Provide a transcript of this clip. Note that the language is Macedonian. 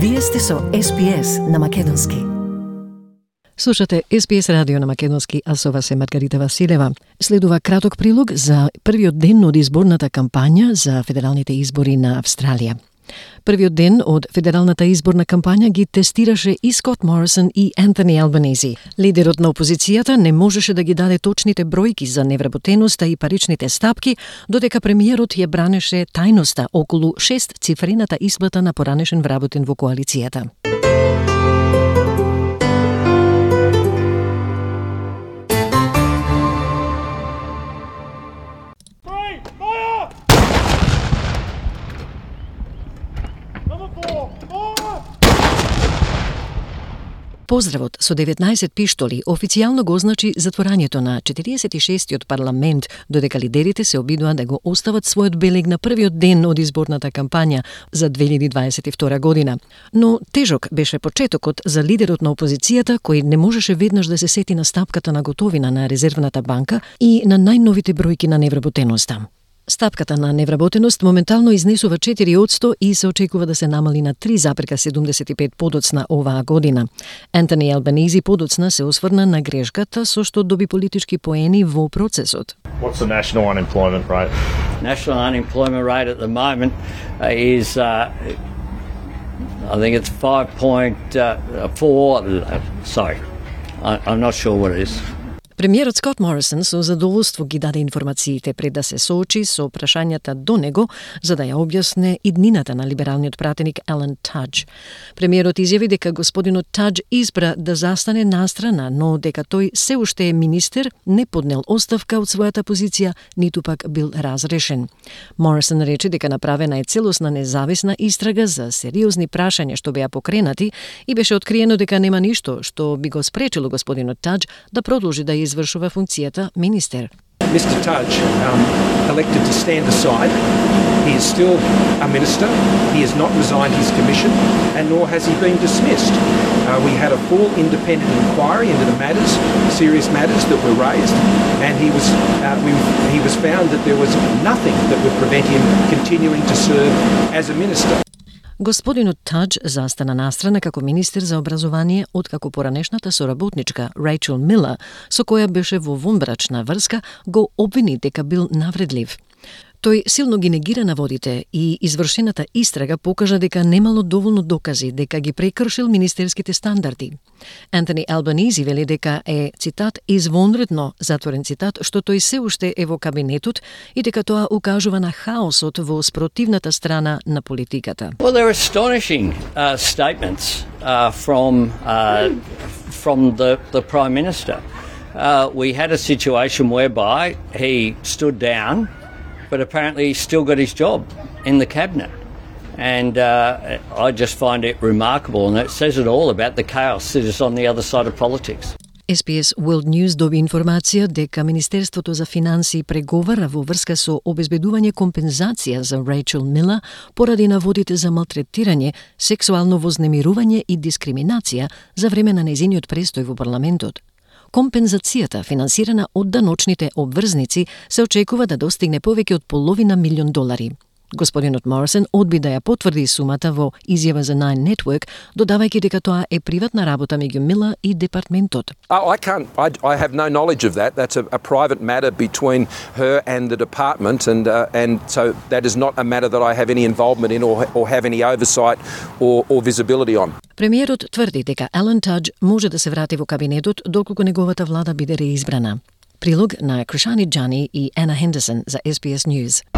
Вие сте со СПС на Македонски. Слушате СПС радио на Македонски, а со вас е Маргарита Василева. Следува краток прилог за првиот ден од изборната кампања за федералните избори на Австралија. Првиот ден од федералната изборна кампања ги тестираше и Скот Морисон и Антони Албанези. Лидерот на опозицијата не можеше да ги даде точните бројки за невработеноста и паричните стапки, додека премиерот ја бранеше тајноста околу шест цифрената исплата на поранешен вработен во коалицијата. Поздравот со 19 пиштоли официјално го означи затворањето на 46-тиот парламент, додека лидерите се обидува да го остават својот белег на првиот ден од изборната кампања за 2022 година. Но тежок беше почетокот за лидерот на опозицијата кој не можеше веднаш да се сети на стапката на готовина на резервната банка и на најновите бројки на невработеноста. Стапката на невработеност моментално изнесува 4% и се очекува да се намали на 3,75 подоцна оваа година. Антони Албанези подоцна се осврна на грешката со што доби политички поени во процесот. What's the national unemployment rate? National unemployment rate at the moment uh, is uh, I think it's 5.4 uh, sorry. I, I'm not sure what it is. Премиерот Скот Морисон со задоволство ги даде информациите пред да се соочи со прашањата до него за да ја објасне иднината на либералниот пратеник Елен Тадж. Премиерот изјави дека господинот Тадж избра да застане настрана, но дека тој се уште е министер, не поднел оставка од својата позиција, ниту пак бил разрешен. Морисон рече дека направена е целосна независна истрага за сериозни прашања што беа покренати и беше откриено дека нема ништо што би го спречило господинот Тадж да продолжи да Mr Tudge um, elected to stand aside. He is still a minister. He has not resigned his commission and nor has he been dismissed. Uh, we had a full independent inquiry into the matters, serious matters that were raised and he was, uh, we, he was found that there was nothing that would prevent him continuing to serve as a minister. Господинот Тадж застана настрана како министер за образование откако поранешната соработничка Рейчел Мила, со која беше во вонбрачна врска, го обвини дека бил навредлив. Тој силно ги негира наводите и извршената истрага покажа дека немало доволно докази дека ги прекршил министерските стандарди. Антони Албанизи вели дека е, цитат, извонредно, затворен цитат, што тој се уште е во кабинетот и дека тоа укажува на хаосот во спротивната страна на политиката. Well, they're astonishing uh, statements uh, from, uh, from the, the Prime Minister. Uh, we had a situation whereby he stood down but apparently he's still got his job in the cabinet. And uh, I just find it remarkable, and it says it all about the chaos that is on the other side of politics. SPS World News доби информација дека Министерството за финансии преговара во врска со обезбедување компензација за Рейчел Мила поради наводите за малтретирање, сексуално вознемирување и дискриминација за време на незиниот престој во парламентот. Компензацијата, финансирана од даночните обврзници, се очекува да достигне повеќе од половина милион долари. Господинот Морисон одби да ја потврди сумата во изјава за Nine Network, додавајќи дека тоа е приватна работа меѓу Мила и департментот. I can't. I, I have no knowledge of that. That's a, a private matter between her and the department, and uh, and so that is not a matter that I have any involvement in or or have any oversight or, or visibility on. Премиерот тврди дека Елен Тадж може да се врати во кабинетот доколку неговата влада биде реизбрана. Прилог на Кришани Джани и Ена Хендерсон за SBS News.